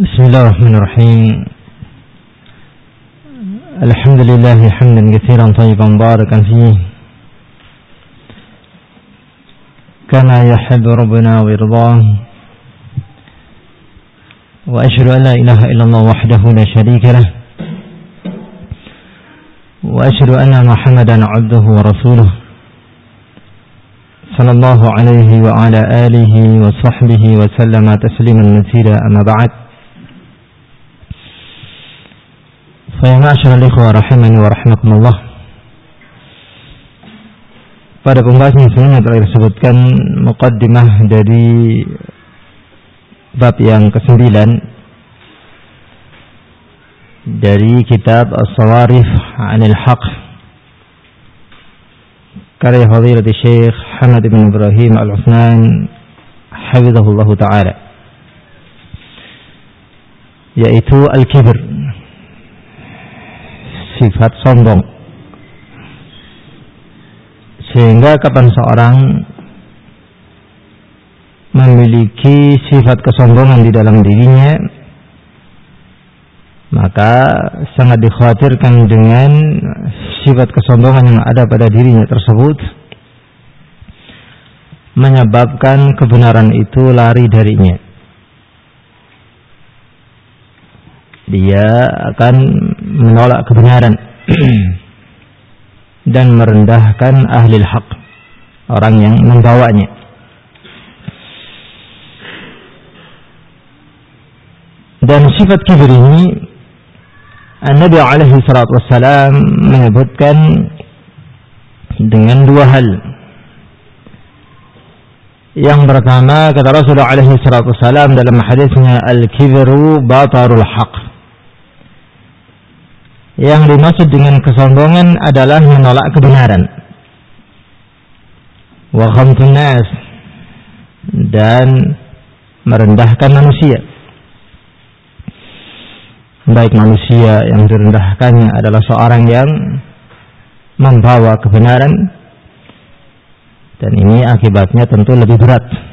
بسم الله الرحمن الرحيم. الحمد لله حمدا كثيرا طيبا مباركا فيه. كما يحب ربنا ويرضاه. وأشهد أن لا إله إلا الله وحده لا شريك له. وأشهد أن محمدا عبده ورسوله. صلى الله عليه وعلى آله وصحبه وسلم تسليما مزيدا أما بعد. Saya masyarakat ikhwah rahimani wa rahmatullah Pada pembahasan sebelumnya telah disebutkan Muqaddimah dari Bab yang kesembilan Dari kitab As-Sawarif Anil Haq Karya Fadilat Syekh Hamad bin Ibrahim Al-Uthman Hafizahullah Ta'ala Yaitu Al-Kibr sifat sombong sehingga kapan seorang memiliki sifat kesombongan di dalam dirinya maka sangat dikhawatirkan dengan sifat kesombongan yang ada pada dirinya tersebut menyebabkan kebenaran itu lari darinya. Dia akan menolak kebenaran dan merendahkan ahli hak, orang yang membawanya. Dan sifat kibir ini Nabi alaihi salatu wassalam menyebutkan dengan dua hal. Yang pertama kata Rasulullah alaihi salatu wassalam dalam hadisnya al-kibru batarul haq. Yang dimaksud dengan kesombongan adalah menolak kebenaran. Wa nas. Dan merendahkan manusia. Baik manusia yang direndahkannya adalah seorang yang membawa kebenaran. Dan ini akibatnya tentu lebih berat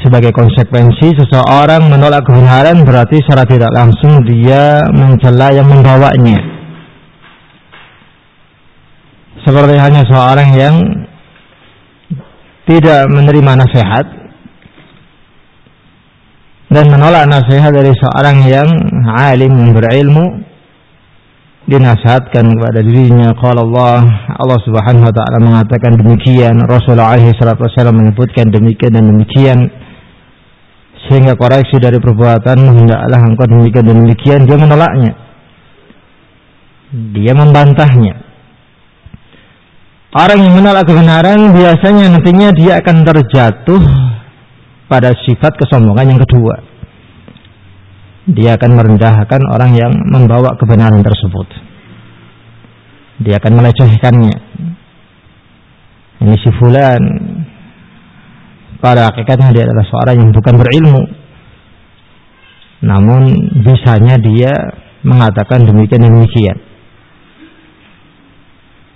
sebagai konsekuensi seseorang menolak kebenaran berarti secara tidak langsung dia mencela yang membawanya. Seperti hanya seorang yang tidak menerima nasihat dan menolak nasihat dari seorang yang alim berilmu dinasihatkan kepada dirinya. Kalau Allah Allah Subhanahu wa taala mengatakan demikian. Rasulullah alaihi salatu menyebutkan demikian dan demikian sehingga koreksi dari perbuatan hendaklah engkau demikian dan demikian dia menolaknya dia membantahnya orang yang menolak kebenaran biasanya nantinya dia akan terjatuh pada sifat kesombongan yang kedua. Dia akan merendahkan orang yang membawa kebenaran tersebut. Dia akan melecehkannya. Ini si fulan pada hakikatnya dia adalah seorang yang bukan berilmu. Namun bisanya dia mengatakan demikian dan demikian.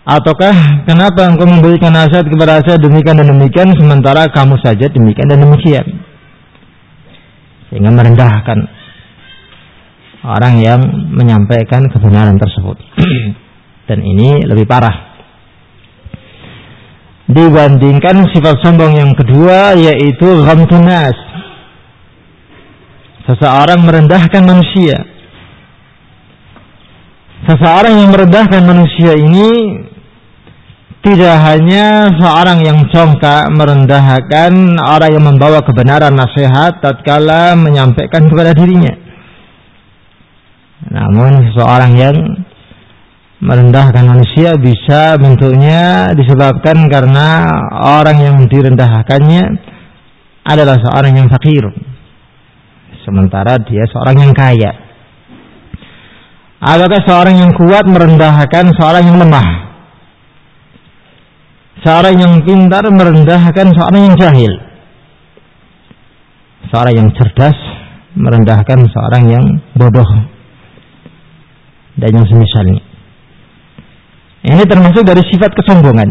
Ataukah kenapa engkau memberikan nasihat kepada saya demikian dan demikian sementara kamu saja demikian dan demikian? Sehingga merendahkan orang yang menyampaikan kebenaran tersebut. dan ini lebih parah. Dibandingkan sifat sombong yang kedua yaitu ghamtunas. Seseorang merendahkan manusia. Seseorang yang merendahkan manusia ini tidak hanya seorang yang congkak merendahkan orang yang membawa kebenaran nasihat tatkala menyampaikan kepada dirinya. Namun seorang yang merendahkan manusia bisa bentuknya disebabkan karena orang yang direndahkannya adalah seorang yang fakir. Sementara dia seorang yang kaya. Apakah seorang yang kuat merendahkan seorang yang lemah? Seorang yang pintar merendahkan seorang yang jahil. Seorang yang cerdas merendahkan seorang yang bodoh. Dan yang semisalnya. Ini termasuk dari sifat kesombongan.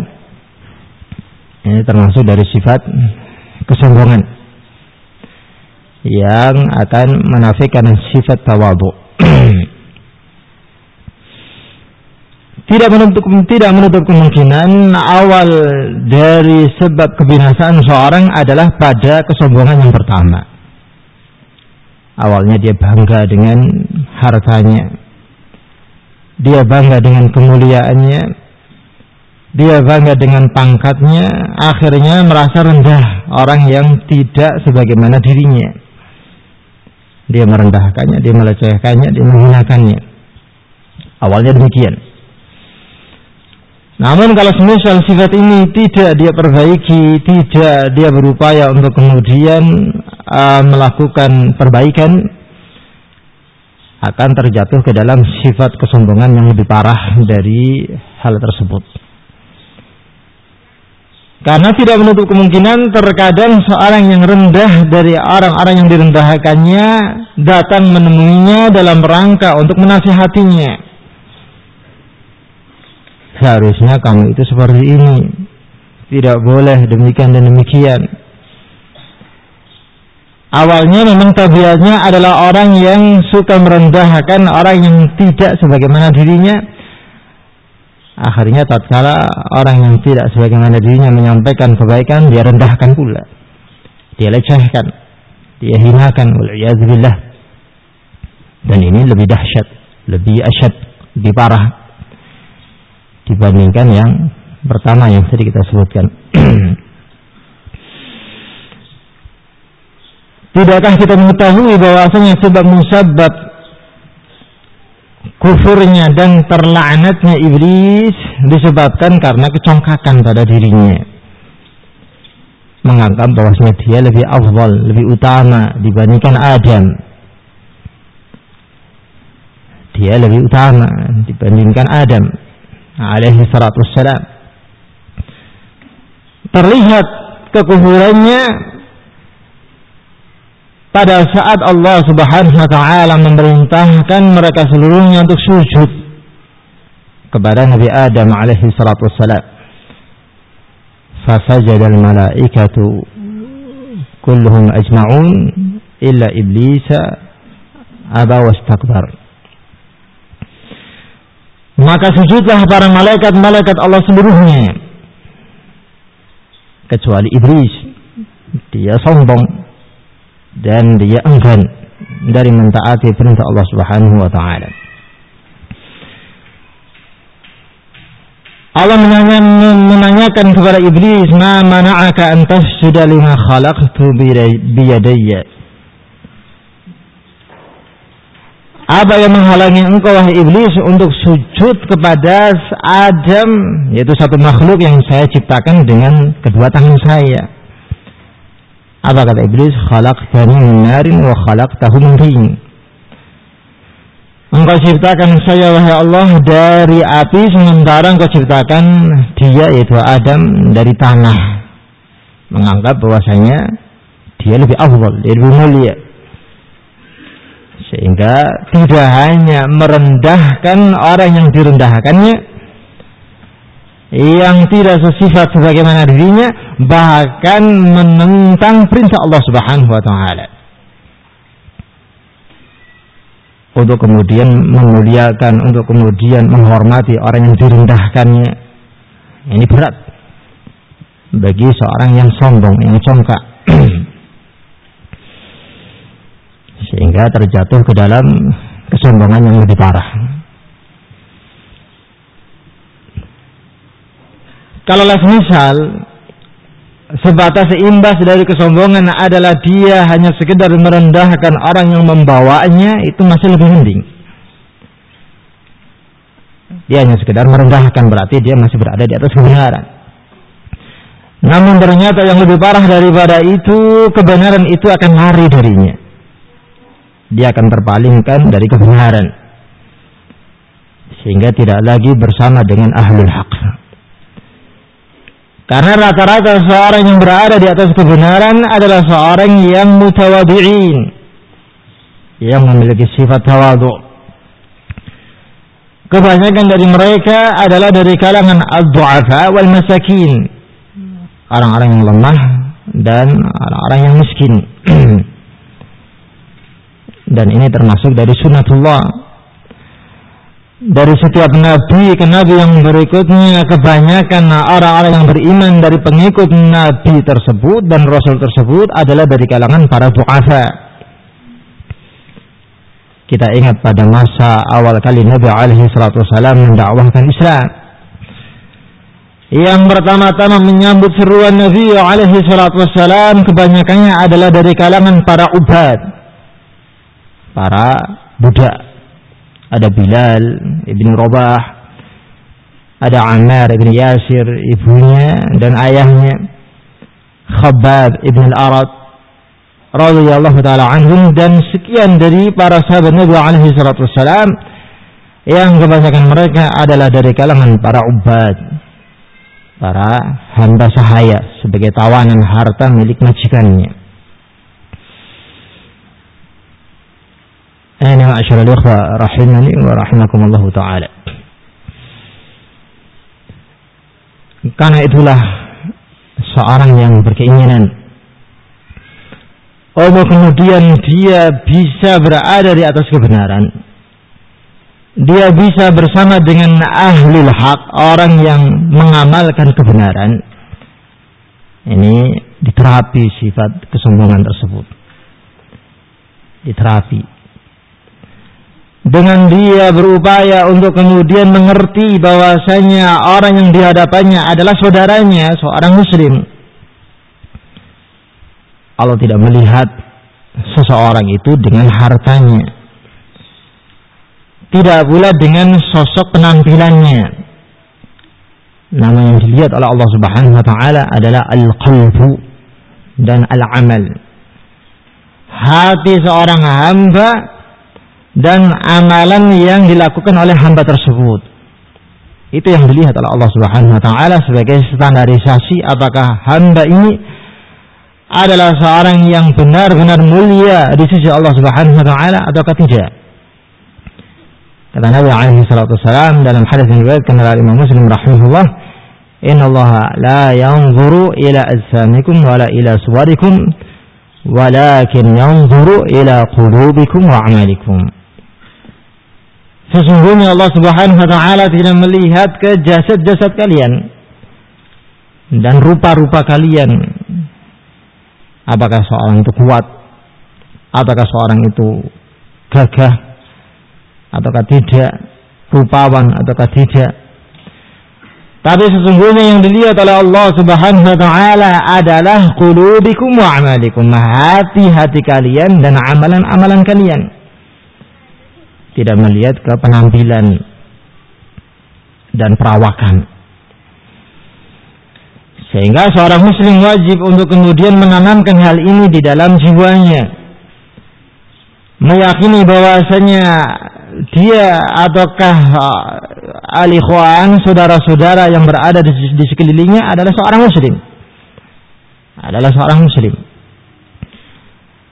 Ini termasuk dari sifat kesombongan. yang akan menafikan sifat tawadu. tidak menutup tidak menutup kemungkinan awal dari sebab kebinasaan seorang adalah pada kesombongan yang pertama. Awalnya dia bangga dengan hartanya. Dia bangga dengan kemuliaannya. Dia bangga dengan pangkatnya, akhirnya merasa rendah orang yang tidak sebagaimana dirinya. Dia merendahkannya, dia melecehkannya, dia menghinakannya. Awalnya demikian. Namun kalau semisal sifat ini tidak dia perbaiki, tidak dia berupaya untuk kemudian uh, melakukan perbaikan, akan terjatuh ke dalam sifat kesombongan yang lebih parah dari hal tersebut. Karena tidak menutup kemungkinan terkadang seorang yang rendah dari orang-orang yang direndahkannya datang menemuinya dalam rangka untuk menasihatinya. Seharusnya kamu itu seperti ini. Tidak boleh demikian dan demikian awalnya memang tabiatnya adalah orang yang suka merendahkan orang yang tidak sebagaimana dirinya. Akhirnya tatkala orang yang tidak sebagaimana dirinya menyampaikan kebaikan dia rendahkan pula. Dia lecehkan. Dia hinakan. Waliyadzubillah. Dan ini lebih dahsyat lebih asyad lebih parah dibandingkan yang pertama yang tadi kita sebutkan. Tidakkah kita mengetahui bahwasanya sebab musabab kufurnya dan terlaknatnya iblis disebabkan karena kecongkakan pada dirinya. Menganggap bahwasanya dia lebih awal, lebih utama dibandingkan Adam. Dia lebih utama dibandingkan Adam alaihi salatu wassalam terlihat kekufurannya pada saat Allah Subhanahu wa taala memerintahkan mereka seluruhnya untuk sujud kepada Nabi Adam alaihi salatu wassalam fasajada al-malaikatu kulluhum ajma'un illa iblisa aba wastakbar. Maka sujudlah para malaikat-malaikat Allah seluruhnya kecuali iblis. Dia sombong dan dia enggan dari mentaati perintah Allah Subhanahu wa taala Allah menanya, menanyakan kepada iblis, "Ma mana'aka an tasjuda lima khalaqtu bi yadayya?" Apa yang menghalangi engkau wahai iblis untuk sujud kepada Adam yaitu satu makhluk yang saya ciptakan dengan kedua tangan saya. Apa kata iblis? Khalaqtani min narin wa khalaqtahu min tin. Engkau ciptakan saya wahai Allah dari api sementara engkau ciptakan dia yaitu Adam dari tanah. Menganggap bahwasanya dia lebih afdal, dia lebih mulia. Sehingga tidak hanya merendahkan orang yang direndahkannya, yang tidak sesifat sebagaimana dirinya, bahkan menentang perintah Allah Subhanahu wa taala. Untuk kemudian memuliakan, untuk kemudian menghormati orang yang direndahkannya. Ini berat bagi seorang yang sombong, yang congkak. sehingga terjatuh ke dalam kesombongan yang lebih parah. Kalau misal sebatas imbas dari kesombongan adalah dia hanya sekedar merendahkan orang yang membawanya itu masih lebih mending. Dia hanya sekedar merendahkan berarti dia masih berada di atas kebenaran. Namun ternyata yang lebih parah daripada itu kebenaran itu akan lari darinya dia akan terpalingkan dari kebenaran sehingga tidak lagi bersama dengan ahlul haq karena rata-rata seorang yang berada di atas kebenaran adalah seorang yang mutawadi'in. Yang memiliki sifat tawadu. Kebanyakan dari mereka adalah dari kalangan al-du'afa wal masakin. Orang-orang yang lemah dan orang-orang yang miskin. Dan ini termasuk dari sunnatullah dari setiap nabi ke nabi yang berikutnya kebanyakan orang-orang yang beriman dari pengikut nabi tersebut dan rasul tersebut adalah dari kalangan para du'afa kita ingat pada masa awal kali Nabi alaihi salatu wasallam mendakwahkan Islam yang pertama-tama menyambut seruan Nabi alaihi salatu wasallam kebanyakannya adalah dari kalangan para ubad para budak. Ada Bilal ibn Rabah, ada Ammar ibn Yasir ibunya dan ayahnya, Khabbab ibn al-Arad radhiyallahu taala anhum dan sekian dari para sahabat Nabi alaihi salatu wasalam yang kebanyakan mereka adalah dari kalangan para ubad para hamba sahaya sebagai tawanan harta milik majikannya أنا معشر الإخوة رحمني ورحمكم الله تعالى karena itulah seorang yang berkeinginan Oh kemudian dia bisa berada di atas kebenaran Dia bisa bersama dengan ahli hak Orang yang mengamalkan kebenaran Ini diterapi sifat kesombongan tersebut Diterapi dengan dia berupaya untuk kemudian mengerti bahwasanya orang yang dihadapannya adalah saudaranya, seorang muslim. Allah tidak melihat seseorang itu dengan hartanya. Tidak pula dengan sosok penampilannya. Nama yang dilihat oleh Allah Subhanahu wa taala adalah al-qalbu dan al-amal. Hati seorang hamba dan amalan yang dilakukan oleh hamba tersebut. Itu yang dilihat oleh Allah Subhanahu wa taala sebagai standarisasi apakah hamba ini adalah seorang yang benar-benar mulia di sisi Allah Subhanahu wa taala ataukah tidak. Kata Nabi alaihi salatu wasalam dalam hadis yang diriwayatkan oleh Imam Muslim rahimahullah, "Inna Allah la yanzuru ila ajsamikum wala ila suwarikum, walakin yanzuru ila qulubikum wa amalikum." Sesungguhnya Allah Subhanahu wa taala tidak melihat ke jasad-jasad kalian dan rupa-rupa kalian. Apakah seorang itu kuat? Apakah seorang itu gagah ataukah tidak? Rupawan ataukah tidak? Tapi sesungguhnya yang dilihat oleh Allah Subhanahu wa taala adalah qulubikum wa amalikum, hati-hati kalian dan amalan-amalan kalian tidak melihat ke penampilan dan perawakan. Sehingga seorang muslim wajib untuk kemudian menanamkan hal ini di dalam jiwanya. Meyakini bahwasanya dia ataukah uh, alikhwan saudara-saudara yang berada di, di sekelilingnya adalah seorang muslim. Adalah seorang muslim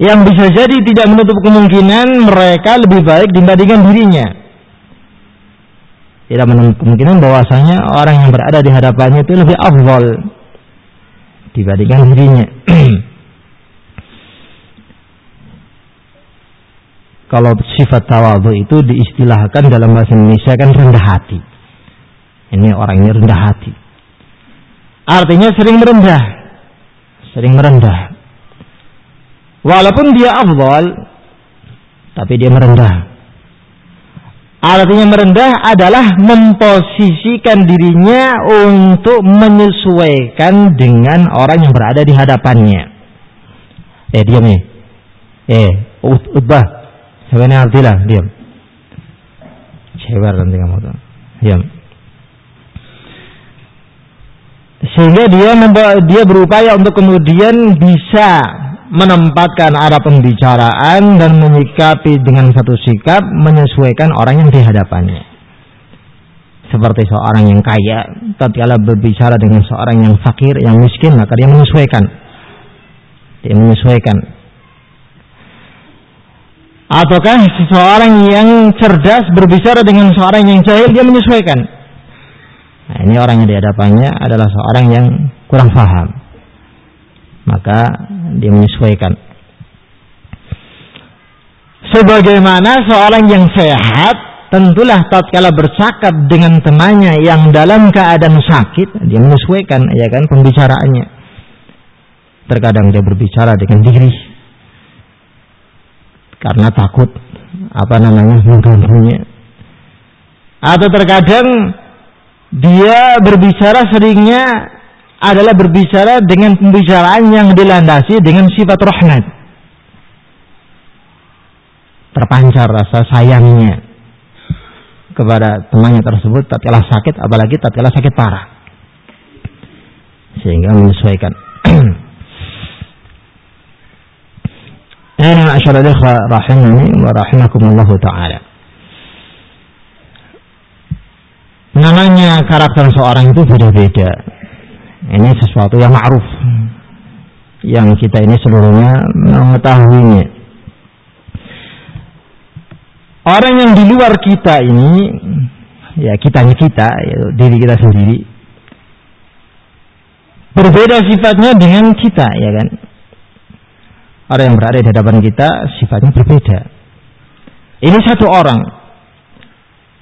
yang bisa jadi tidak menutup kemungkinan mereka lebih baik dibandingkan dirinya. Tidak menutup kemungkinan bahwasanya orang yang berada di hadapannya itu lebih afdal dibandingkan dirinya. Kalau sifat tawadhu itu diistilahkan dalam bahasa Indonesia kan rendah hati. Ini orang ini rendah hati. Artinya sering merendah. Sering merendah Walaupun dia afdal, tapi dia merendah. Artinya merendah adalah memposisikan dirinya untuk menyesuaikan dengan orang yang berada di hadapannya. Eh diam nih. Eh utbah. Sebenarnya artilah diam. Cewer nanti kamu tuh. Diam. Sehingga dia dia berupaya untuk kemudian bisa menempatkan arah pembicaraan dan menyikapi dengan satu sikap menyesuaikan orang yang dihadapannya. Seperti seorang yang kaya, tatkala berbicara dengan seorang yang fakir, yang miskin, maka dia menyesuaikan. Dia menyesuaikan. Ataukah seseorang yang cerdas berbicara dengan seorang yang jahil, dia menyesuaikan. Nah, ini orang yang dihadapannya adalah seorang yang kurang paham maka dia menyesuaikan. Sebagaimana seorang yang sehat tentulah tatkala bercakap dengan temannya yang dalam keadaan sakit, dia menyesuaikan ya kan pembicaraannya. Terkadang dia berbicara dengan diri karena takut apa namanya mengganggunya. Atau terkadang dia berbicara seringnya adalah berbicara dengan pembicaraan yang dilandasi dengan sifat rahmat. Terpancar rasa sayangnya kepada temannya tersebut tatkala sakit apalagi tatkala sakit parah. Sehingga menyesuaikan. Ini asyara rahimani wa rahimakumullah ta'ala. Namanya karakter seorang itu beda-beda Ini sesuatu yang ma'ruf Yang kita ini seluruhnya mengetahuinya Orang yang di luar kita ini, ya kitanya kita, ya, diri kita sendiri, berbeda sifatnya dengan kita, ya kan? Orang yang berada di hadapan kita sifatnya berbeda. Ini satu orang,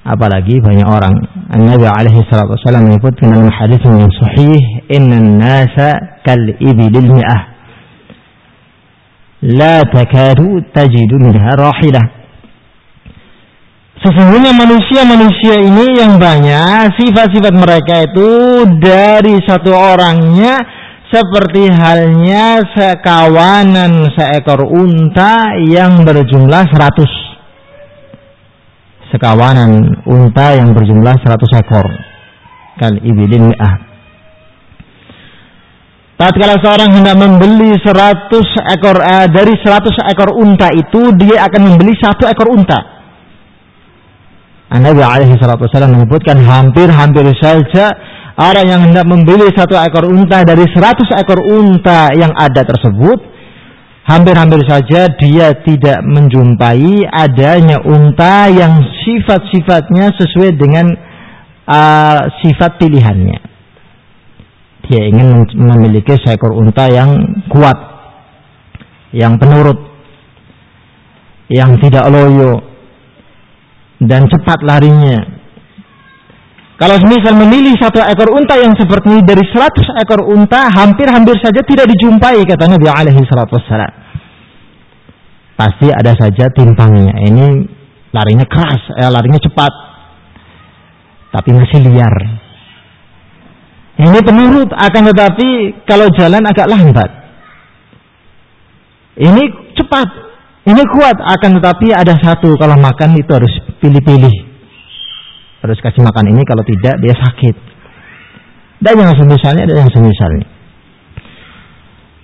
apalagi banyak orang. Nabi alaihi salatu wasallam menyebut dalam hadis yang sahih, "Inna nasa kal ibilil mi'ah." La takadu tajidu minha rahilah. Sesungguhnya manusia-manusia ini yang banyak sifat-sifat mereka itu dari satu orangnya seperti halnya sekawanan seekor unta yang berjumlah seratus. Sekawanan unta yang berjumlah seratus ekor. Kal ibilin mi'ah. Tatkala seorang hendak membeli seratus ekor eh, dari seratus ekor unta itu dia akan membeli satu ekor unta. Nabi alaihi salatu wasallam menyebutkan hampir-hampir saja orang yang hendak membeli satu ekor unta dari seratus ekor unta yang ada tersebut hampir-hampir saja dia tidak menjumpai adanya unta yang sifat-sifatnya sesuai dengan uh, sifat pilihannya. Dia ingin memiliki seekor unta yang kuat, yang penurut, yang tidak loyo, dan cepat larinya. Kalau misal memilih satu ekor unta yang seperti ini dari seratus ekor unta, hampir-hampir saja tidak dijumpai kata Nabi alaihi salatu wassalam. Pasti ada saja timpangnya. Ini larinya keras, eh, larinya cepat. Tapi masih liar. Ini penurut akan tetapi kalau jalan agak lambat. Ini cepat, ini kuat akan tetapi ada satu kalau makan itu harus pilih-pilih. Harus kasih makan ini kalau tidak dia sakit. Dan yang semisalnya dan yang semisalnya.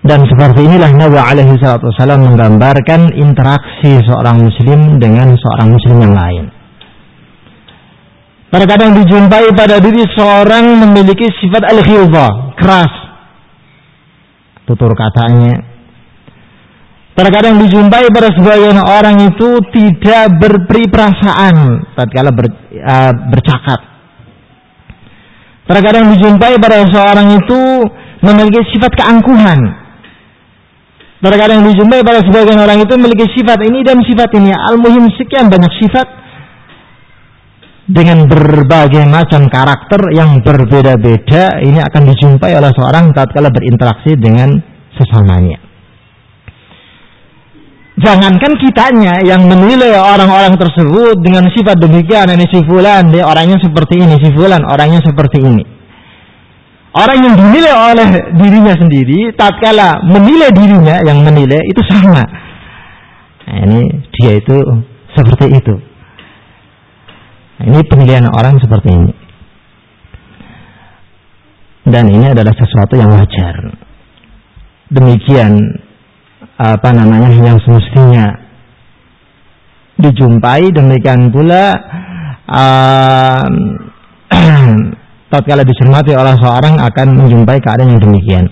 Dan seperti inilah Nabi alaihi salatu wasallam menggambarkan interaksi seorang muslim dengan seorang muslim yang lain. Terkadang dijumpai pada diri seorang memiliki sifat al-khilzah, keras. Tutur katanya, Terkadang dijumpai pada sebagian orang itu tidak berperi perasaan tatkala ber, uh, bercakap. Terkadang dijumpai pada seorang itu memiliki sifat keangkuhan. Terkadang dijumpai pada sebagian orang itu memiliki sifat ini dan sifat ini. Al-muhim sekian banyak sifat dengan berbagai macam karakter yang berbeda-beda ini akan dijumpai oleh seorang tatkala berinteraksi dengan sesamanya. Jangankan kitanya yang menilai orang-orang tersebut dengan sifat demikian, ini si fulan, dia orangnya seperti ini, si fulan orangnya seperti ini. Orang yang dinilai oleh dirinya sendiri, tatkala menilai dirinya yang menilai itu sama. Nah, ini dia itu seperti itu. Nah, ini penilaian orang seperti ini. Dan ini adalah sesuatu yang wajar. Demikian apa namanya yang semestinya. Dijumpai demikian pula uh, tatkala dicermati oleh seorang akan menjumpai keadaan yang demikian.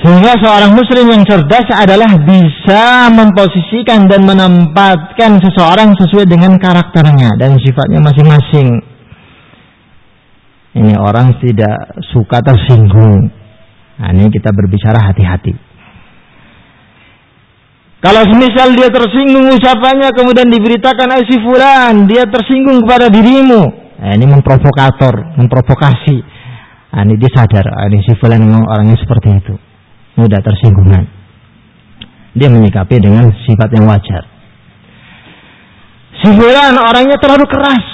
Sehingga seorang muslim yang cerdas adalah bisa memposisikan dan menempatkan seseorang sesuai dengan karakternya dan sifatnya masing-masing. Ini orang tidak suka tersinggung Nah, ini kita berbicara hati-hati. Kalau semisal dia tersinggung ucapannya kemudian diberitakan si fulan dia tersinggung kepada dirimu. Nah, ini memprovokator, memprovokasi. Nah, ini dia sadar, ah, ini si fulan memang orangnya seperti itu. Mudah tersinggungan. Dia menyikapi dengan sifat yang wajar. Si fulan orangnya terlalu keras.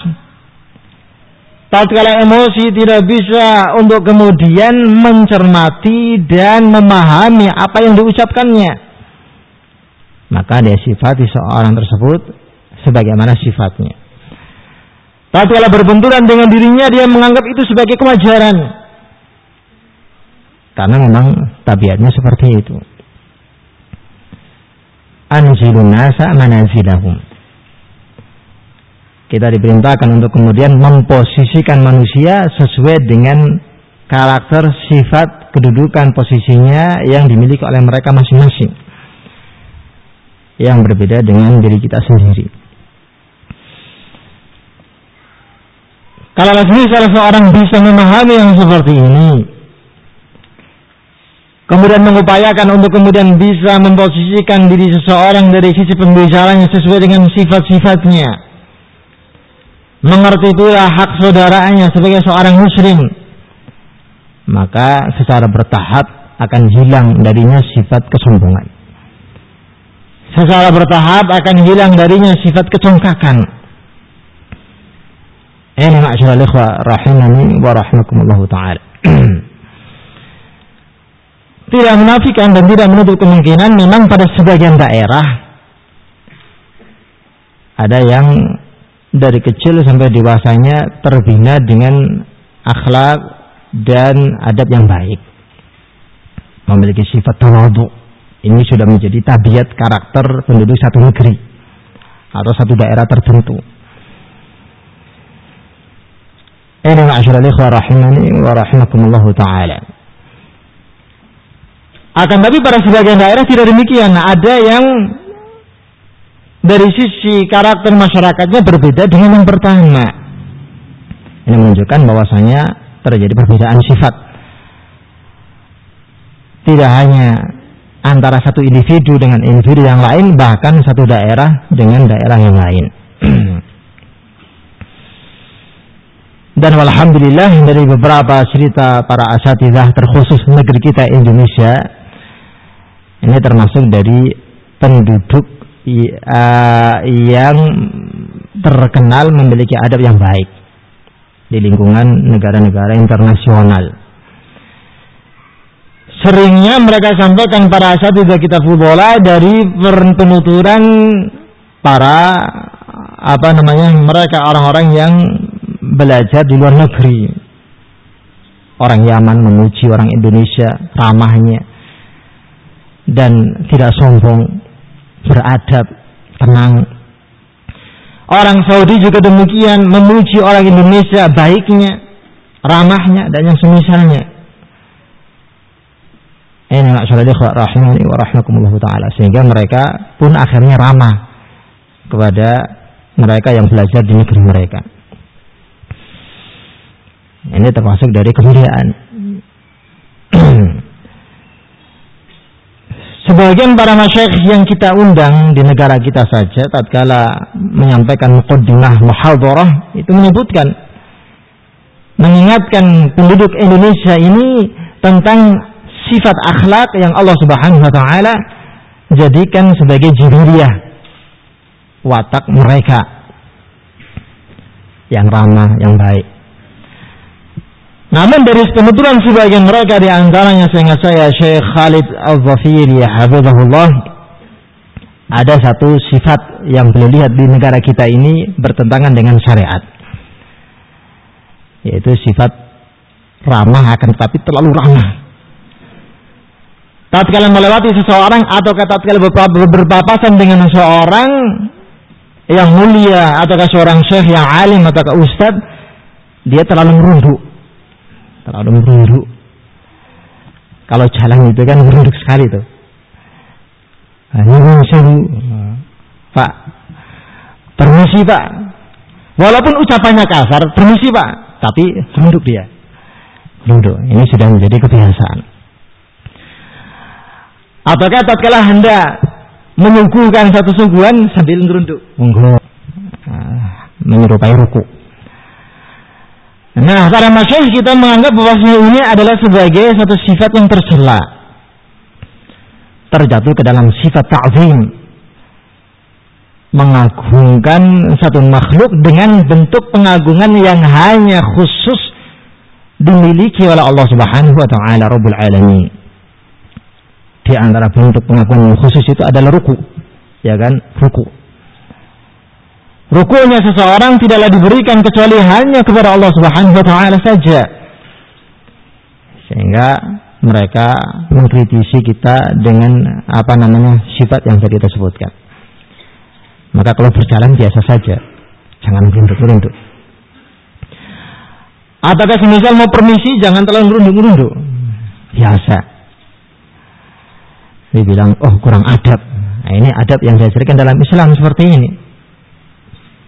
Tatkala emosi tidak bisa untuk kemudian mencermati dan memahami apa yang diucapkannya maka dia sifati seorang tersebut sebagaimana sifatnya. Tapi kalau berbenturan dengan dirinya dia menganggap itu sebagai kewajaran. Karena memang tabiatnya seperti itu. Anzilun nasa manazilahum. Kita diperintahkan untuk kemudian memposisikan manusia sesuai dengan karakter, sifat, kedudukan, posisinya yang dimiliki oleh mereka masing-masing yang berbeda dengan diri kita sendiri. Kalau salah seorang bisa memahami yang seperti ini, kemudian mengupayakan untuk kemudian bisa memposisikan diri seseorang dari sisi pembicaranya sesuai dengan sifat-sifatnya, mengerti pula hak saudaranya sebagai seorang muslim, maka secara bertahap akan hilang darinya sifat kesombongan secara bertahap akan hilang darinya sifat kecongkakan. Ini ma'asyiral ikhwa rahimani wa rahimakumullah taala. tidak menafikan dan tidak menutup kemungkinan memang pada sebagian daerah ada yang dari kecil sampai dewasanya terbina dengan akhlak dan adab yang baik memiliki sifat tawadhu ini sudah menjadi tabiat karakter penduduk satu negeri atau satu daerah tertentu. Ini ma'asyiral ikhwah rahimani wa taala. Akan tapi pada sebagian daerah tidak demikian. Ada yang dari sisi karakter masyarakatnya berbeda dengan yang pertama. Ini menunjukkan bahwasanya terjadi perbedaan sifat. Tidak hanya antara satu individu dengan individu yang lain bahkan satu daerah dengan daerah yang lain dan alhamdulillah dari beberapa cerita para asatidah terkhusus negeri kita Indonesia ini termasuk dari penduduk yang terkenal memiliki adab yang baik di lingkungan negara-negara internasional. Seringnya mereka sampaikan para juga kita fudola dari penuturan para apa namanya mereka orang-orang yang belajar di luar negeri. Orang Yaman memuji orang Indonesia ramahnya dan tidak sombong beradab tenang orang Saudi juga demikian memuji orang Indonesia baiknya ramahnya dan yang semisalnya ini rahimani wa rahimakumullah taala sehingga mereka pun akhirnya ramah kepada mereka yang belajar di negeri mereka. Ini termasuk dari kemuliaan. Sebagian para masyayikh yang kita undang di negara kita saja tatkala menyampaikan muqaddimah muhadharah itu menyebutkan mengingatkan penduduk Indonesia ini tentang sifat akhlak yang Allah Subhanahu wa taala jadikan sebagai jibiliyah watak mereka yang ramah, yang baik. Namun dari penuturan sebagian mereka di antaranya sehingga saya Syekh Khalid Al-Zafiri Habibullah ada satu sifat yang beliau lihat di negara kita ini bertentangan dengan syariat. Yaitu sifat ramah akan tetapi terlalu ramah. Tatkala melewati seseorang atau tatkala berpapasan dengan seseorang yang mulia atau seorang syekh yang alim atau ustad dia terlalu merunduk terlalu merunduk kalau jalan itu kan merunduk sekali tuh. Ini seru pak permisi pak. Walaupun ucapannya kasar permisi pak. Tapi merunduk dia. Merunduk ini sudah menjadi kebiasaan. Apakah tatkala hendak menyuguhkan satu sungguhan sambil ngerunduk. Nah, menyerupai ruku. Nah, para masyayikh kita menganggap bahwa ini adalah sebagai satu sifat yang tercela. Terjatuh ke dalam sifat ta'zim. Mengagungkan satu makhluk dengan bentuk pengagungan yang hanya khusus dimiliki oleh Allah Subhanahu wa taala Rabbul Alamin. Di antara bentuk pengagungan yang khusus itu adalah ruku. Ya kan? Ruku. Rukunya seseorang tidaklah diberikan kecuali hanya kepada Allah Subhanahu wa taala saja. Sehingga mereka mengkritisi kita dengan apa namanya sifat yang tadi kita sebutkan. Maka kalau berjalan biasa saja, jangan merunduk-merunduk. Apakah semisal mau permisi jangan terlalu merunduk-merunduk. Biasa. Dia bilang, oh kurang adab. Nah, ini adab yang diajarkan dalam Islam seperti ini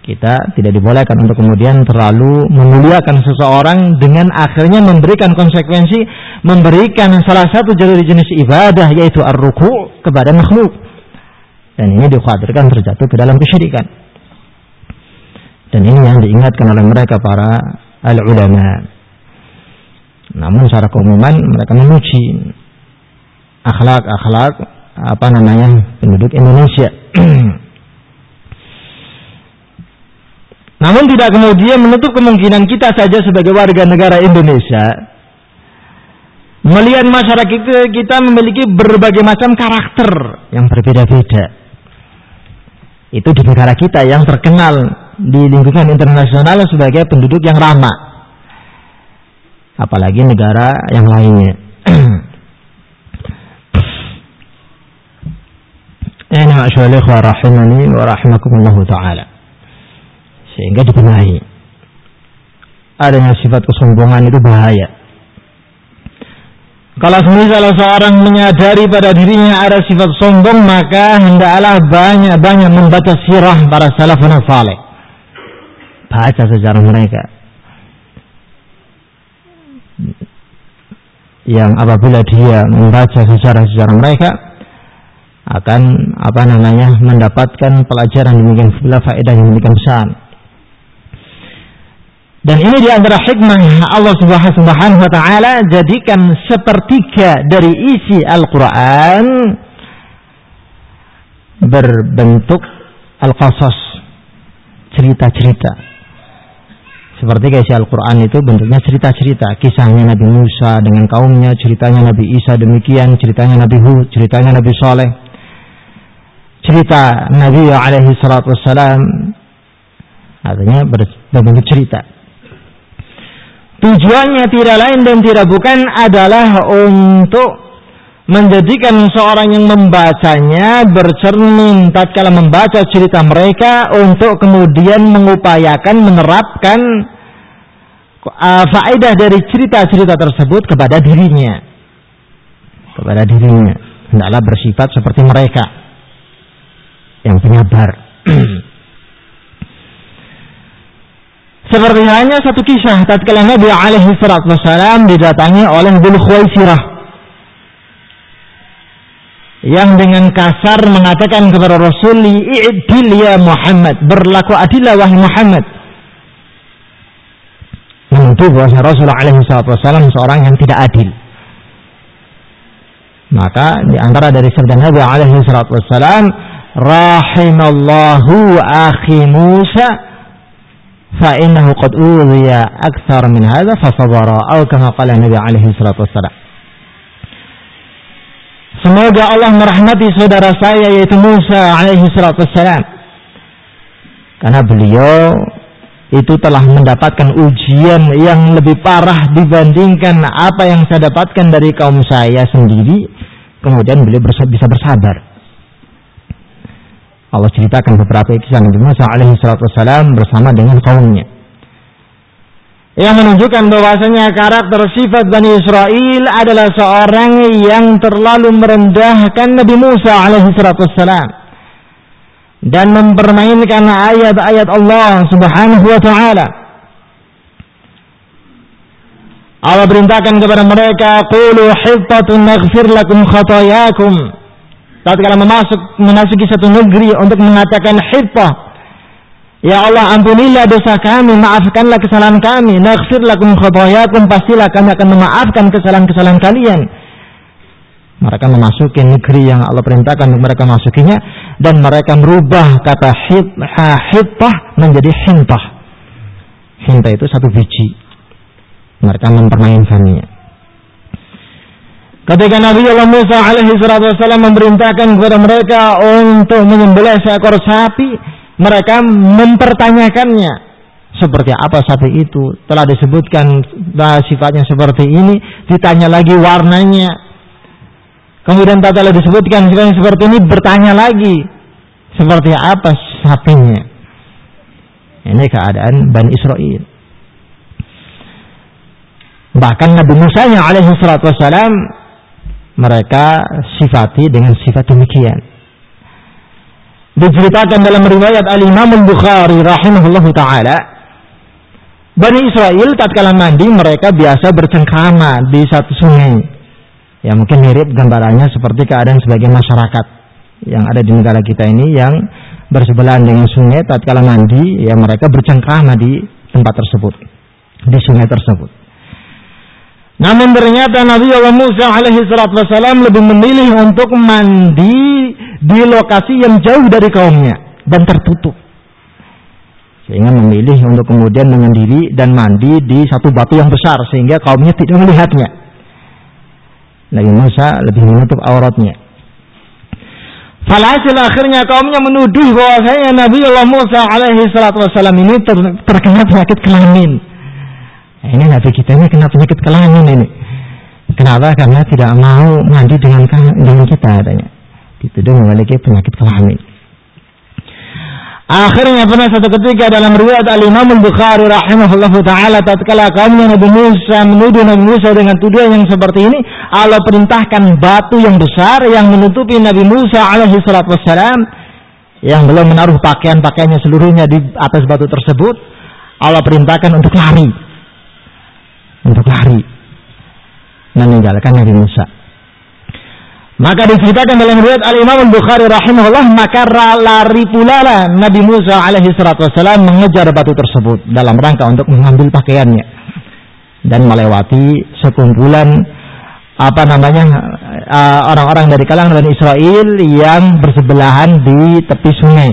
kita tidak dibolehkan untuk kemudian terlalu memuliakan seseorang dengan akhirnya memberikan konsekuensi memberikan salah satu jalur jenis ibadah yaitu ar-ruku kepada makhluk. Dan ini dikhawatirkan terjatuh ke dalam kesyirikan. Dan ini yang diingatkan oleh mereka para al-ulama. Namun secara keumuman mereka memuji akhlak-akhlak apa namanya penduduk Indonesia Namun tidak kemudian menutup kemungkinan kita saja sebagai warga negara Indonesia melihat masyarakat kita memiliki berbagai macam karakter yang berbeda-beda. Itu di negara kita yang terkenal di lingkungan internasional sebagai penduduk yang ramah. Apalagi negara yang lainnya. Ya, rahimani wa rahimakumullah ta'ala sehingga dibenahi. Adanya sifat kesombongan itu bahaya. Kalau misalnya seorang menyadari pada dirinya ada sifat sombong, maka hendaklah banyak-banyak membaca sirah para salafun saleh. Baca sejarah mereka. Yang apabila dia membaca sejarah-sejarah mereka, akan apa namanya mendapatkan pelajaran demikian pula faedah yang demikian besar. Dan ini di antara hikmah Allah Subhanahu wa taala jadikan sepertiga dari isi Al-Qur'an berbentuk al-qasas, cerita-cerita. Seperti isi Al-Quran itu bentuknya cerita-cerita. Kisahnya Nabi Musa dengan kaumnya, ceritanya Nabi Isa demikian, ceritanya Nabi Hud, ceritanya Nabi Saleh. Cerita Nabi alaihi salatu wassalam artinya berbentuk cerita. Tujuannya tidak lain dan tidak bukan adalah untuk menjadikan seorang yang membacanya bercermin tatkala membaca cerita mereka untuk kemudian mengupayakan menerapkan uh, faedah dari cerita-cerita tersebut kepada dirinya. Kepada dirinya. Hendaklah bersifat seperti mereka. Yang penyabar Seperti hanya satu kisah tatkala Nabi alaihi salatu wasalam didatangi oleh Dhul Khuwaisirah. Yang dengan kasar mengatakan kepada Rasul i'dil ya Muhammad berlaku adillah wahai Muhammad. Menuduh bahwa Rasul alaihi salatu wasalam seorang yang tidak adil. Maka di antara dari sabda Nabi alaihi salatu wasalam rahimallahu akhi Musa فإنه قد أوذي أكثر من هذا فصبر أو كما قال النبي عليه الصلاة والسلام Semoga Allah merahmati saudara saya yaitu Musa alaihi salatu wassalam. Karena beliau itu telah mendapatkan ujian yang lebih parah dibandingkan apa yang saya dapatkan dari kaum saya sendiri. Kemudian beliau bisa bersabar. Allah ceritakan beberapa kisah Nabi Musa alaihi salatu wassalam bersama dengan kaumnya. Yang menunjukkan bahwasanya karakter sifat Bani Israel adalah seorang yang terlalu merendahkan Nabi Musa alaihi salatu wassalam dan mempermainkan ayat-ayat Allah Subhanahu wa taala. Allah perintahkan kepada mereka, "Qulu hittatun naghfir lakum khatayakum." Tatkala memasuk memasuki satu negeri untuk mengatakan hibbah Ya Allah ampunilah dosa kami, maafkanlah kesalahan kami, naghfir lakum khotoyakum, pastilah kami akan memaafkan kesalahan-kesalahan kalian. Mereka memasuki negeri yang Allah perintahkan untuk mereka masukinya dan mereka merubah kata hittah menjadi hintah. Hintah itu satu biji. Mereka mempermainkannya. Ketika Nabi Allah Musa alaihi wasallam memerintahkan kepada mereka untuk menyembelih seekor sapi, mereka mempertanyakannya seperti apa sapi itu? Telah disebutkan sifatnya seperti ini ditanya lagi warnanya. Kemudian telah disebutkan sifatnya seperti ini bertanya lagi seperti apa sapinya? Ini keadaan Bani Israel. Bahkan Nabi Musa yang alaihi salatu wassalam mereka sifati dengan sifat demikian diceritakan dalam riwayat Al-Imam Al-Bukhari rahimahullah taala Bani Israel tatkala mandi mereka biasa bercengkrama di satu sungai. Ya mungkin mirip gambarannya seperti keadaan sebagai masyarakat yang ada di negara kita ini yang bersebelahan dengan sungai tatkala mandi ya mereka bercengkrama di tempat tersebut di sungai tersebut. Namun ternyata Nabi Allah Musa alaihi salatu wasalam lebih memilih untuk mandi di lokasi yang jauh dari kaumnya dan tertutup. Sehingga memilih untuk kemudian menyendiri dan mandi di satu batu yang besar sehingga kaumnya tidak melihatnya. Nabi Musa lebih menutup auratnya. Falhasil akhirnya kaumnya menuduh bahwasanya Nabi Allah Musa alaihi salatu wasalam ini terkena penyakit kelamin ini Nabi kita ini kena penyakit kelamin ini. Kenapa? Karena tidak mau mandi dengan dengan kita adanya. Dituduh memiliki penyakit kelamin. Akhirnya pernah satu ketika dalam riwayat Al Imam Al Bukhari rahimahullah taala tatkala kaumnya Nabi Musa menuduh Nabi Musa dengan tuduhan yang seperti ini, Allah perintahkan batu yang besar yang menutupi Nabi Musa alaihi salatu wassalam yang belum menaruh pakaian-pakaiannya seluruhnya di atas batu tersebut. Allah perintahkan untuk lari untuk lari meninggalkan Nabi Musa. Maka diceritakan dalam riwayat Al Imam Bukhari rahimahullah maka lari pula Nabi Musa alaihi salatu wasallam mengejar batu tersebut dalam rangka untuk mengambil pakaiannya dan melewati sekumpulan apa namanya uh, orang-orang dari kalangan Bani Israel yang bersebelahan di tepi sungai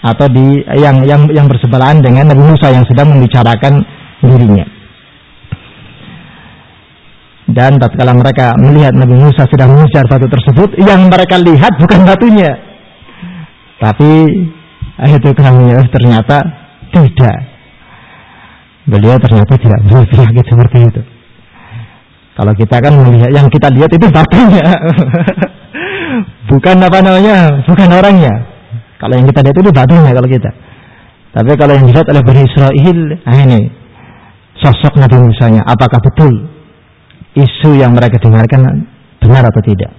atau di yang yang yang bersebelahan dengan Nabi Musa yang sedang membicarakan dirinya. Dan tatkala mereka melihat Nabi Musa sedang mengejar batu tersebut, yang mereka lihat bukan batunya. Tapi itu kelaminnya ternyata tidak. Beliau ternyata tidak berpenyakit seperti itu. Kalau kita kan melihat yang kita lihat itu batunya. bukan apa namanya, bukan orangnya. Kalau yang kita lihat itu batunya kalau kita. Tapi kalau yang dilihat oleh Bani Israel, ini sosok Nabi Musa nya, apakah betul isu yang mereka dengarkan benar atau tidak.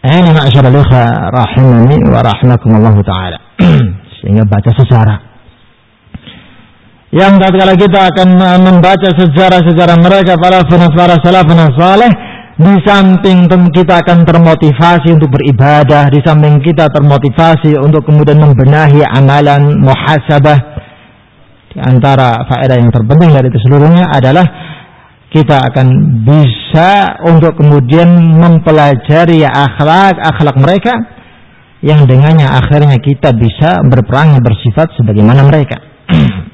Ini ma'asyarul rahimani wa rahimakumullah ta'ala. Sehingga baca sejarah. Yang tatkala kita akan membaca sejarah-sejarah mereka para para salafun saleh di samping kita akan termotivasi untuk beribadah, di samping kita termotivasi untuk kemudian membenahi amalan muhasabah. Di antara faedah yang terpenting dari itu seluruhnya adalah kita akan bisa untuk kemudian mempelajari akhlak-akhlak mereka yang dengannya akhirnya kita bisa berperang bersifat sebagaimana mereka.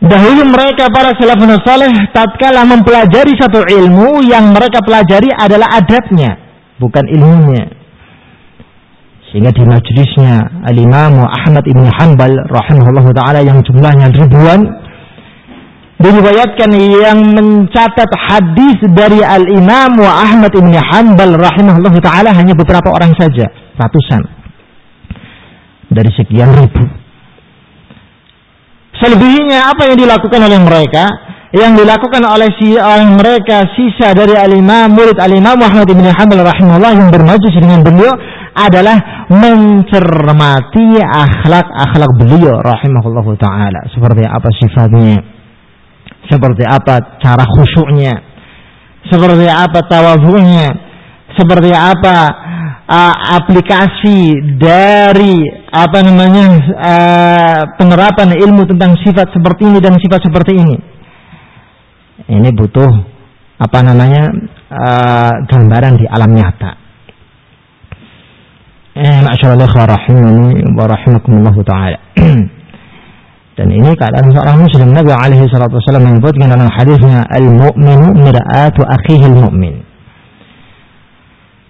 Dahulu mereka para salafun saleh tatkala mempelajari satu ilmu yang mereka pelajari adalah adabnya, bukan ilmunya. Sehingga di majlisnya Al-Imam Ahmad Ibn Hanbal rahimahullah taala yang jumlahnya ribuan diriwayatkan yang mencatat hadis dari Al Imam wa Ahmad bin Hanbal rahimahullah taala hanya beberapa orang saja, ratusan dari sekian ribu. Selebihnya apa yang dilakukan oleh mereka? Yang dilakukan oleh si oleh mereka sisa dari Al Imam murid Al Imam Muhammad bin Hanbal rahimahullah yang bermajlis dengan beliau adalah mencermati akhlak-akhlak beliau rahimahullah taala seperti apa sifatnya seperti apa cara khusyuknya, seperti apa tawadhu'nya, seperti apa uh, aplikasi dari apa namanya uh, penerapan ilmu tentang sifat seperti ini dan sifat seperti ini. Ini butuh apa namanya uh, gambaran di alam nyata. Eh, masyaallah rahimani wa rahimakumullah. Dan ini keadaan seorang muslim Nabi alaihi salatu wasallam menyebutkan dalam hadisnya al-mu'minu mir'atu akhihi al-mu'min.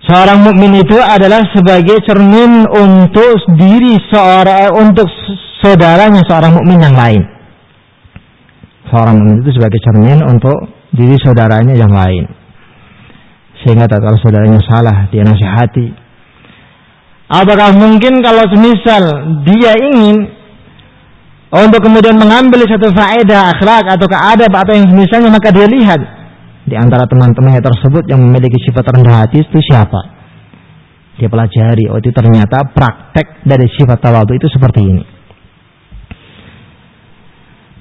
Seorang mukmin itu adalah sebagai cermin untuk diri seorang untuk saudaranya seorang mukmin yang lain. Seorang mukmin itu sebagai cermin untuk diri saudaranya yang lain. Sehingga tak kalau saudaranya salah, dia nasihati. Apakah mungkin kalau semisal dia ingin untuk kemudian mengambil satu faedah akhlak atau keadab atau yang semisalnya maka dia lihat di antara teman-temannya tersebut yang memiliki sifat rendah hati itu siapa? Dia pelajari, oh itu ternyata praktek dari sifat tawadu itu seperti ini.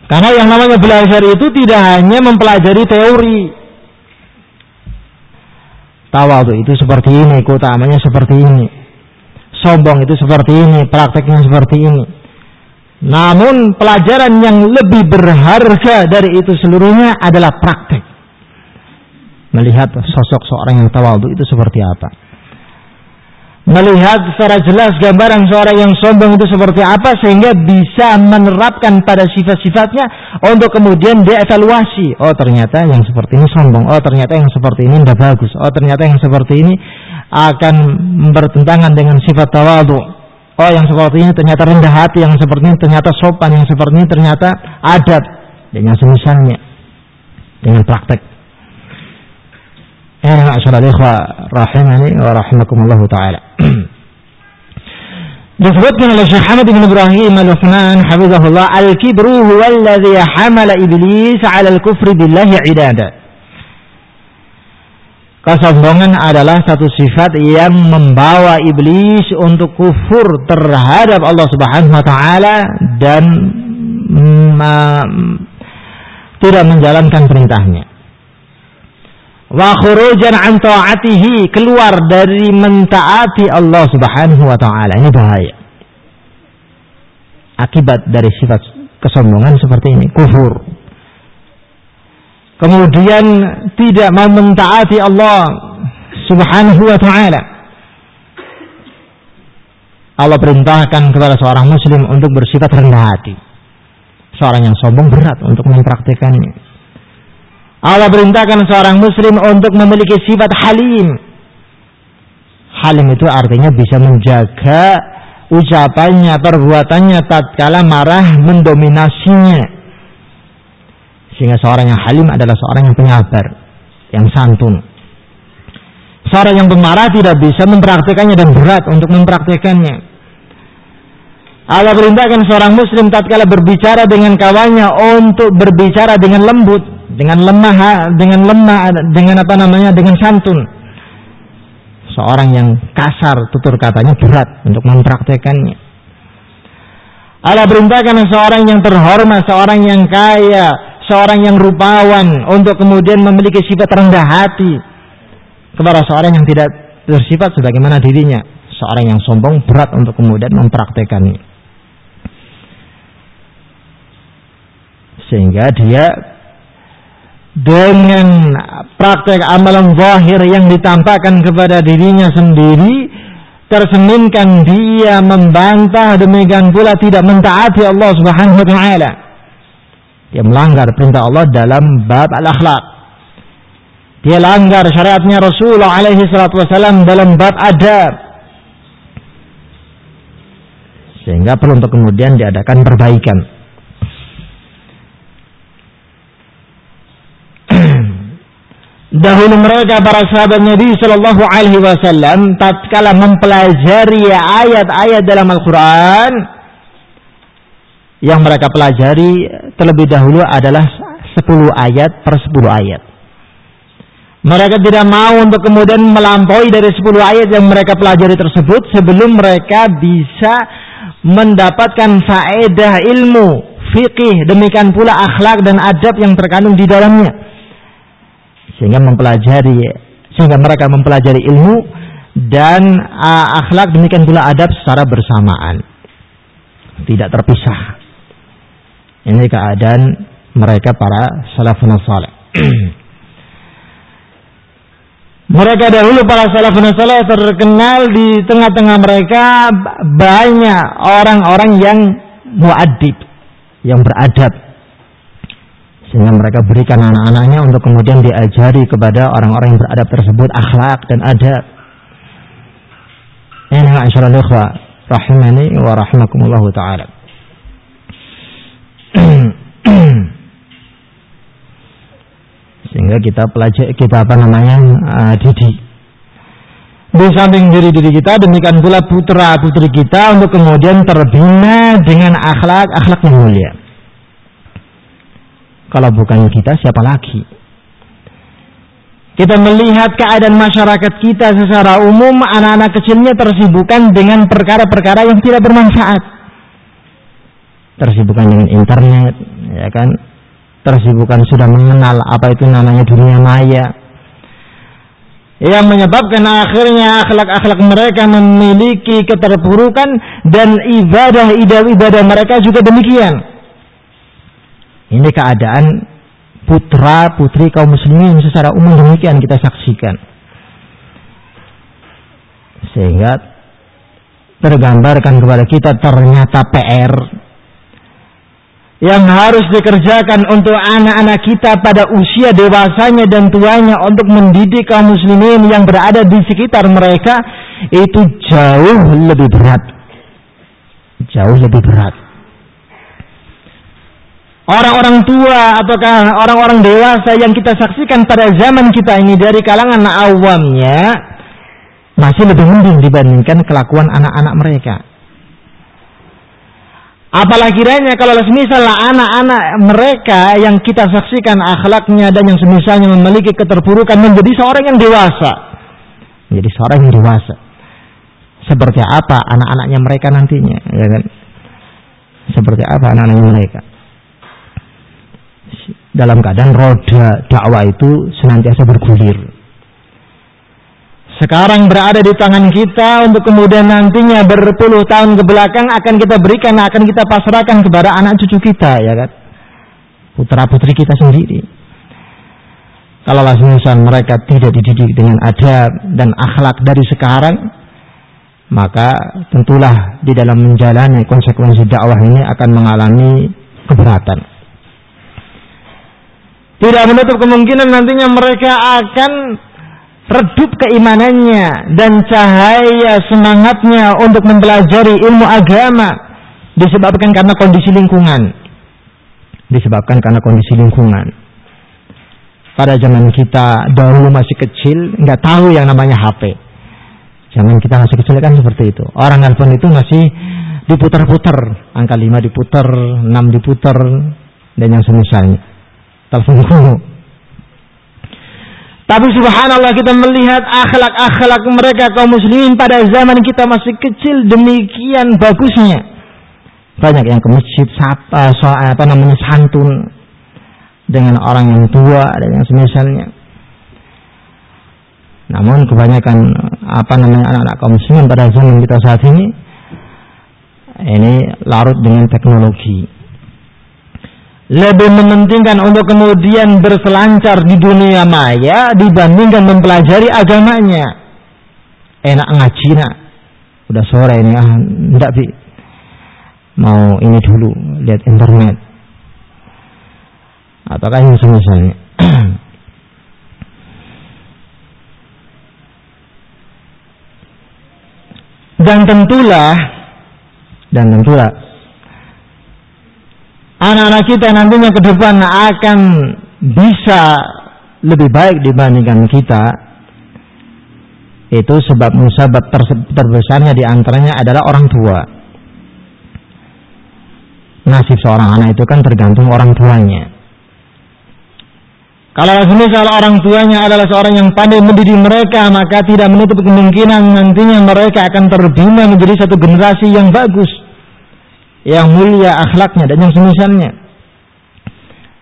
Karena yang namanya belajar itu tidak hanya mempelajari teori. Tawadu itu seperti ini, keutamanya seperti ini. Sombong itu seperti ini, prakteknya seperti ini. Namun pelajaran yang lebih berharga dari itu seluruhnya adalah praktek melihat sosok seorang yang tawadu itu seperti apa. Melihat secara jelas gambaran seorang yang sombong itu seperti apa sehingga bisa menerapkan pada sifat-sifatnya untuk kemudian dia evaluasi. Oh ternyata yang seperti ini sombong. Oh ternyata yang seperti ini tidak bagus. Oh ternyata yang seperti ini akan bertentangan dengan sifat tawadu. Oh yang seperti ini ternyata rendah hati, yang seperti ini ternyata sopan, yang seperti ini ternyata adat. dengan semisalnya. Dengan praktek. Ya, masyaallah ikhwah rahimani wa rahimakumullah taala. Disebutkan oleh Syekh Hamad bin Ibrahim Al-Uthman hafizahullah al-kibru huwa alladhi hamala iblis 'ala al-kufri billahi 'idada. Kesombongan adalah satu sifat yang membawa iblis untuk kufur terhadap Allah Subhanahu wa taala dan tidak menjalankan perintahnya. Wa khurujan an ta'atihi keluar dari mentaati Allah Subhanahu wa taala. Ini bahaya. Akibat dari sifat kesombongan seperti ini kufur kemudian tidak mau mentaati Allah Subhanahu wa taala Allah perintahkan kepada seorang muslim untuk bersifat rendah hati seorang yang sombong berat untuk mempraktekannya Allah perintahkan seorang muslim untuk memiliki sifat halim. Halim itu artinya bisa menjaga ucapannya, perbuatannya tatkala marah mendominasinya. Sehingga seorang yang halim adalah seorang yang penyabar, yang santun. Seorang yang pemarah tidak bisa mempraktekannya dan berat untuk mempraktekannya. Allah perintahkan seorang muslim tatkala berbicara dengan kawannya untuk berbicara dengan lembut, dengan lemah dengan lemah dengan apa namanya dengan santun seorang yang kasar tutur katanya berat untuk mempraktekannya Allah perintahkan seorang yang terhormat seorang yang kaya seorang yang rupawan untuk kemudian memiliki sifat rendah hati kepada seorang yang tidak bersifat sebagaimana dirinya seorang yang sombong berat untuk kemudian mempraktekannya sehingga dia dengan praktek amalan zahir yang ditampakkan kepada dirinya sendiri terseminkan dia membantah demikian pula tidak mentaati Allah Subhanahu wa taala. Dia melanggar perintah Allah dalam bab al-akhlak. Dia langgar syariatnya Rasulullah alaihi salatu wasallam dalam bab adab. Sehingga perlu untuk kemudian diadakan perbaikan. dahulu mereka para sahabat Nabi Shallallahu Alaihi Wasallam tatkala mempelajari ayat-ayat dalam Al-Quran yang mereka pelajari terlebih dahulu adalah 10 ayat per 10 ayat. Mereka tidak mau untuk kemudian melampaui dari 10 ayat yang mereka pelajari tersebut sebelum mereka bisa mendapatkan faedah ilmu, fikih, demikian pula akhlak dan adab yang terkandung di dalamnya. Sehingga mempelajari 10 sehingga mereka mempelajari ilmu dan uh, akhlak demikian pula adab secara bersamaan. Tidak terpisah ini keadaan mereka para salafun saleh mereka dahulu para salafun saleh terkenal di tengah-tengah mereka banyak orang-orang yang muadib yang beradab sehingga mereka berikan anak-anaknya untuk kemudian diajari kepada orang-orang yang beradab tersebut akhlak dan adab. Ini ikhwa rahimani wa rahimakumullah taala. Sehingga kita pelajari kita apa namanya uh, didik di samping diri diri kita demikian pula putra putri kita untuk kemudian terbina dengan akhlak akhlak yang mulia. Kalau bukan kita siapa lagi? Kita melihat keadaan masyarakat kita secara umum anak-anak kecilnya tersibukkan dengan perkara-perkara yang tidak bermanfaat. Tersibukkan dengan internet, ya kan? Tersibukkan sudah mengenal apa itu namanya dunia maya. Yang menyebabkan akhirnya akhlak-akhlak mereka memiliki keterpurukan dan ibadah-ibadah mereka juga demikian. Ini keadaan putra putri kaum muslimin secara umum demikian kita saksikan. Sehingga tergambarkan kepada kita ternyata PR yang harus dikerjakan untuk anak-anak kita pada usia dewasanya dan tuanya untuk mendidik kaum muslimin yang berada di sekitar mereka itu jauh lebih berat. Jauh lebih berat orang-orang tua ataukah orang-orang dewasa yang kita saksikan pada zaman kita ini dari kalangan awamnya masih lebih mending dibandingkan kelakuan anak-anak mereka. Apalagi kiranya kalau semisal anak-anak mereka yang kita saksikan akhlaknya dan yang semisalnya memiliki keterpurukan menjadi seorang yang dewasa. Menjadi seorang yang dewasa. Seperti apa anak-anaknya mereka nantinya, ya kan? Seperti apa anak-anaknya mereka? dalam keadaan roda dakwah itu senantiasa bergulir. Sekarang berada di tangan kita untuk kemudian nantinya berpuluh tahun ke belakang akan kita berikan, akan kita pasrahkan kepada anak cucu kita, ya kan? Putra putri kita sendiri. Kalau langsung mereka tidak dididik dengan adab dan akhlak dari sekarang, maka tentulah di dalam menjalani konsekuensi dakwah ini akan mengalami keberatan. Tidak menutup kemungkinan nantinya mereka akan redup keimanannya dan cahaya semangatnya untuk mempelajari ilmu agama disebabkan karena kondisi lingkungan. Disebabkan karena kondisi lingkungan. Pada zaman kita dahulu masih kecil, nggak tahu yang namanya HP. Zaman kita masih kecil kan seperti itu. Orang nelfon itu masih diputar-putar, angka 5 diputar, 6 diputar, dan yang semisalnya telepon. Tapi subhanallah kita melihat akhlak-akhlak mereka kaum muslimin pada zaman kita masih kecil demikian bagusnya. Banyak yang ke masjid sapa, soal apa namanya santun dengan orang yang tua dan yang semisalnya. Namun kebanyakan apa namanya anak-anak kaum muslimin pada zaman kita saat ini ini larut dengan teknologi lebih mementingkan untuk kemudian berselancar di dunia maya dibandingkan mempelajari agamanya. Enak ngaji nak. Udah sore ini ah enggak bi. Mau ini dulu lihat internet. Ataukah yang semisalnya. dan tentulah dan tentulah anak-anak kita nantinya ke depan akan bisa lebih baik dibandingkan kita. Itu sebab musabab ter terbesarnya di antaranya adalah orang tua. Nasib seorang anak itu kan tergantung orang tuanya. Kalau misal orang tuanya adalah seorang yang pandai mendidik mereka, maka tidak menutup kemungkinan nantinya mereka akan terbina menjadi satu generasi yang bagus yang mulia akhlaknya dan yang semisalnya.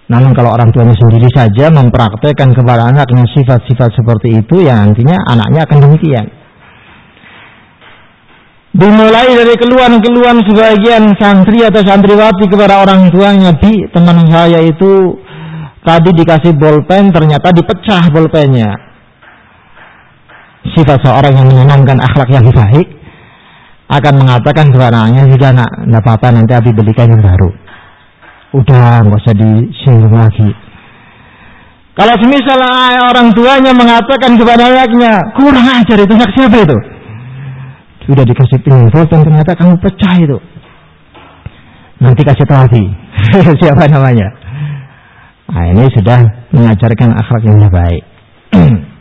Namun kalau orang tuanya sendiri saja mempraktekkan kepada anaknya sifat-sifat seperti itu, ya nantinya anaknya akan demikian. Dimulai dari keluhan-keluhan sebagian santri atau santriwati kepada orang tuanya, bi teman saya itu tadi dikasih bolpen ternyata dipecah bolpennya. Sifat seorang yang menyenangkan akhlak yang baik akan mengatakan kepada anaknya, sudah nak, tidak apa-apa nanti Abi belikan yang baru udah nggak usah disinggung lagi. Kalau semisal orang tuanya mengatakan kepada anaknya, kurang ajar itu anak siapa itu? Sudah dikasih pinjol dan ternyata kamu pecah itu. Nanti kasih tahu lagi siapa namanya. Nah ini sudah mengajarkan akhlak yang baik.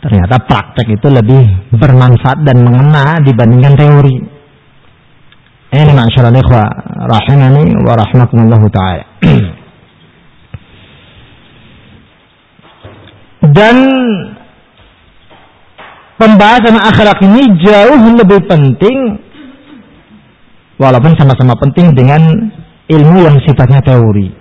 ternyata praktek itu lebih bermanfaat dan mengena dibandingkan teori. Ini masyarakat ikhwa rahimani wa rahmatullah ta'ala. Dan pembahasan akhlak ini jauh lebih penting walaupun sama-sama penting dengan ilmu yang sifatnya teori.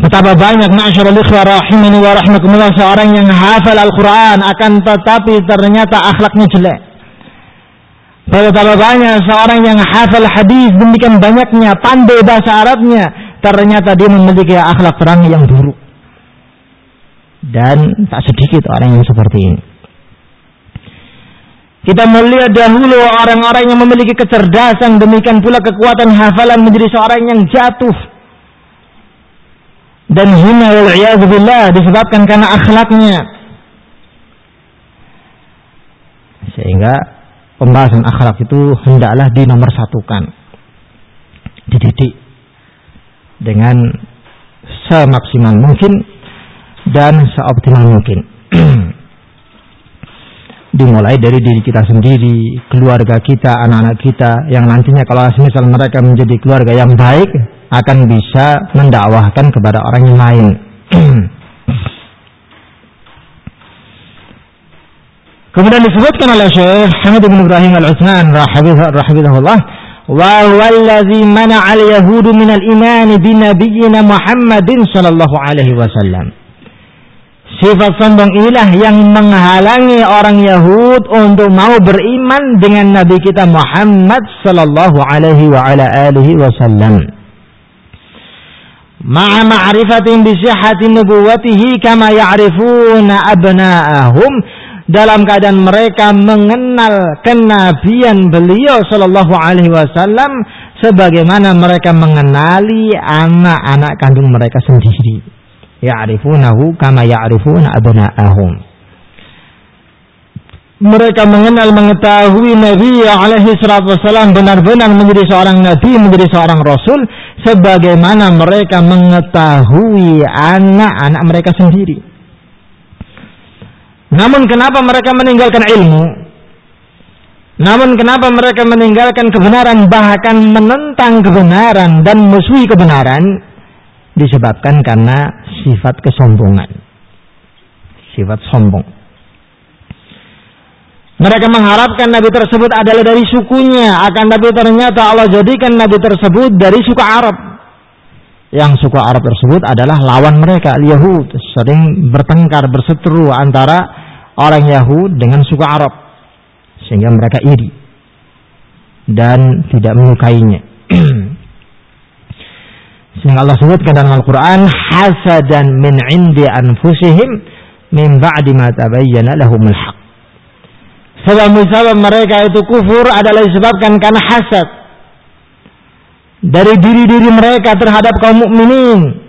Betapa banyak masyarakat ikhwa rahimani wa rahmatullah seorang yang hafal Al-Quran akan tetapi ternyata akhlaknya jelek. Betapa banyak seorang yang hafal hadis demikian banyaknya pandai bahasa Arabnya ternyata dia memiliki akhlak terang yang buruk. Dan tak sedikit orang yang seperti ini. Kita melihat dahulu orang-orang yang memiliki kecerdasan demikian pula kekuatan hafalan menjadi seorang yang jatuh dan hina wal billah disebabkan karena akhlaknya. Sehingga pembahasan akhlak itu hendaklah dinomorsatukan dididik dengan semaksimal mungkin dan seoptimal mungkin dimulai dari diri kita sendiri keluarga kita anak-anak kita yang nantinya kalau misal mereka menjadi keluarga yang baik akan bisa mendakwahkan kepada orang yang lain Kemudian disebutkan oleh Syekh Hamid bin Ibrahim Al-Utsman rahimahullah wa wallazi mana'a al-yahud min al-iman bi nabiyyina Muhammadin sallallahu alaihi wasallam. Sifat sombong inilah yang menghalangi orang Yahud untuk mau beriman dengan Nabi kita Muhammad sallallahu alaihi wa ala alihi wasallam. Ma'a ma'rifatin bi sihhati nubuwwatihi kama ya'rifuna abna'ahum dalam keadaan mereka mengenal kenabian beliau sallallahu alaihi wasallam sebagaimana mereka mengenali anak-anak kandung mereka sendiri. Ya'rifunahu kama ya'rifuna abna'ahum. Mereka mengenal mengetahui Nabi alaihi salatu wasallam benar-benar menjadi seorang nabi, menjadi seorang rasul sebagaimana mereka mengetahui anak-anak mereka sendiri. Namun kenapa mereka meninggalkan ilmu? Namun kenapa mereka meninggalkan kebenaran bahkan menentang kebenaran dan musuhi kebenaran? Disebabkan karena sifat kesombongan. Sifat sombong. Mereka mengharapkan Nabi tersebut adalah dari sukunya, akan Nabi ternyata Allah jadikan Nabi tersebut dari suku Arab. Yang suku Arab tersebut adalah lawan mereka, Yahud, sering bertengkar, berseteru antara orang Yahud dengan suku Arab sehingga mereka iri dan tidak menyukainya. sehingga Allah sebutkan dalam Al-Quran hasadan min indi anfusihim min ba'di ma tabayyana lahumul haq. Sebab-sebab mereka itu kufur adalah disebabkan karena hasad dari diri-diri mereka terhadap kaum mukminin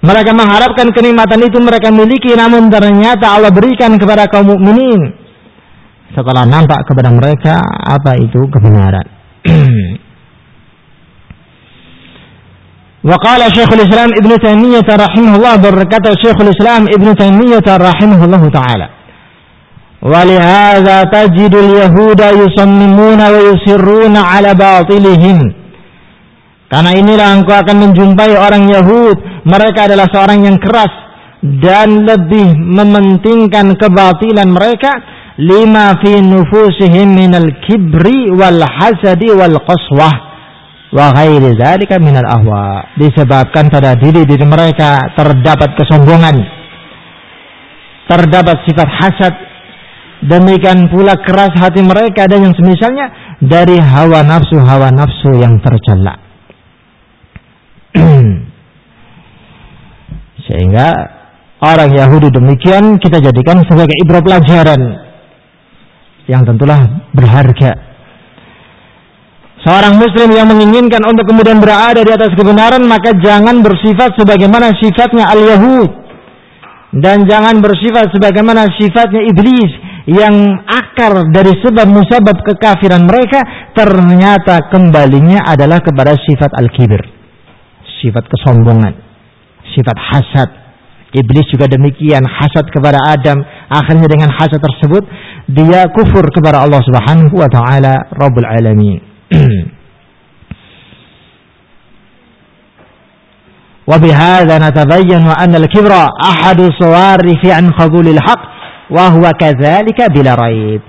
mereka mengharapkan kenikmatan itu mereka miliki namun ternyata Allah berikan kepada kaum mukminin setelah nampak kepada mereka apa itu kebenaran. وقال شيخ الإسلام ابن تيمية رحمه الله berkata شيخ الإسلام ابن تيمية رحمه الله تعالى ولهذا تجد اليهود يصممون ويصرون على باطلهم karena inilah engkau akan menjumpai orang Yahud. Mereka adalah seorang yang keras dan lebih mementingkan kebatilan mereka lima fi nufusihim minal kibri wal hasadi wal qaswah wa ghairi dzalika minal ahwa disebabkan pada diri diri mereka terdapat kesombongan terdapat sifat hasad demikian pula keras hati mereka dan yang semisalnya dari hawa nafsu hawa nafsu yang tercela. Sehingga orang Yahudi demikian kita jadikan sebagai ibrah pelajaran yang tentulah berharga. Seorang muslim yang menginginkan untuk kemudian berada di atas kebenaran maka jangan bersifat sebagaimana sifatnya al-Yahud. Dan jangan bersifat sebagaimana sifatnya iblis yang akar dari sebab musabab kekafiran mereka ternyata kembalinya adalah kepada sifat al-kibir sifat kesombongan sifat hasad iblis juga demikian hasad kepada Adam akhirnya dengan hasad tersebut dia kufur kepada Allah Subhanahu wa taala Rabbul alamin وبهذا نتبين أن الكبر أحد صوارف عن قبول الحق wahwa kazalika bila raib.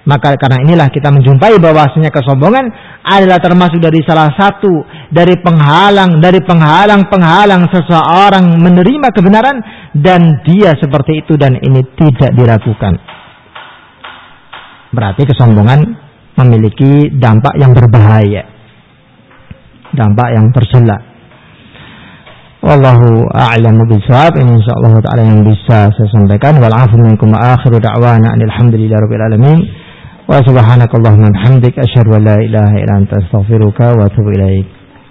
Maka karena inilah kita menjumpai bahwasanya kesombongan adalah termasuk dari salah satu dari penghalang dari penghalang-penghalang seseorang menerima kebenaran dan dia seperti itu dan ini tidak diragukan. Berarti kesombongan memiliki dampak yang berbahaya. Dampak yang tercela Wallahu a'lamu bishawab. Ini insyaallah taala yang bisa saya sampaikan. Wal afu minkum akhiru da'wana alhamdulillahirabbil alamin. Wa subhanakallahumma bihamdik asyhadu an la ilaha illa anta astaghfiruka wa atubu ilaik.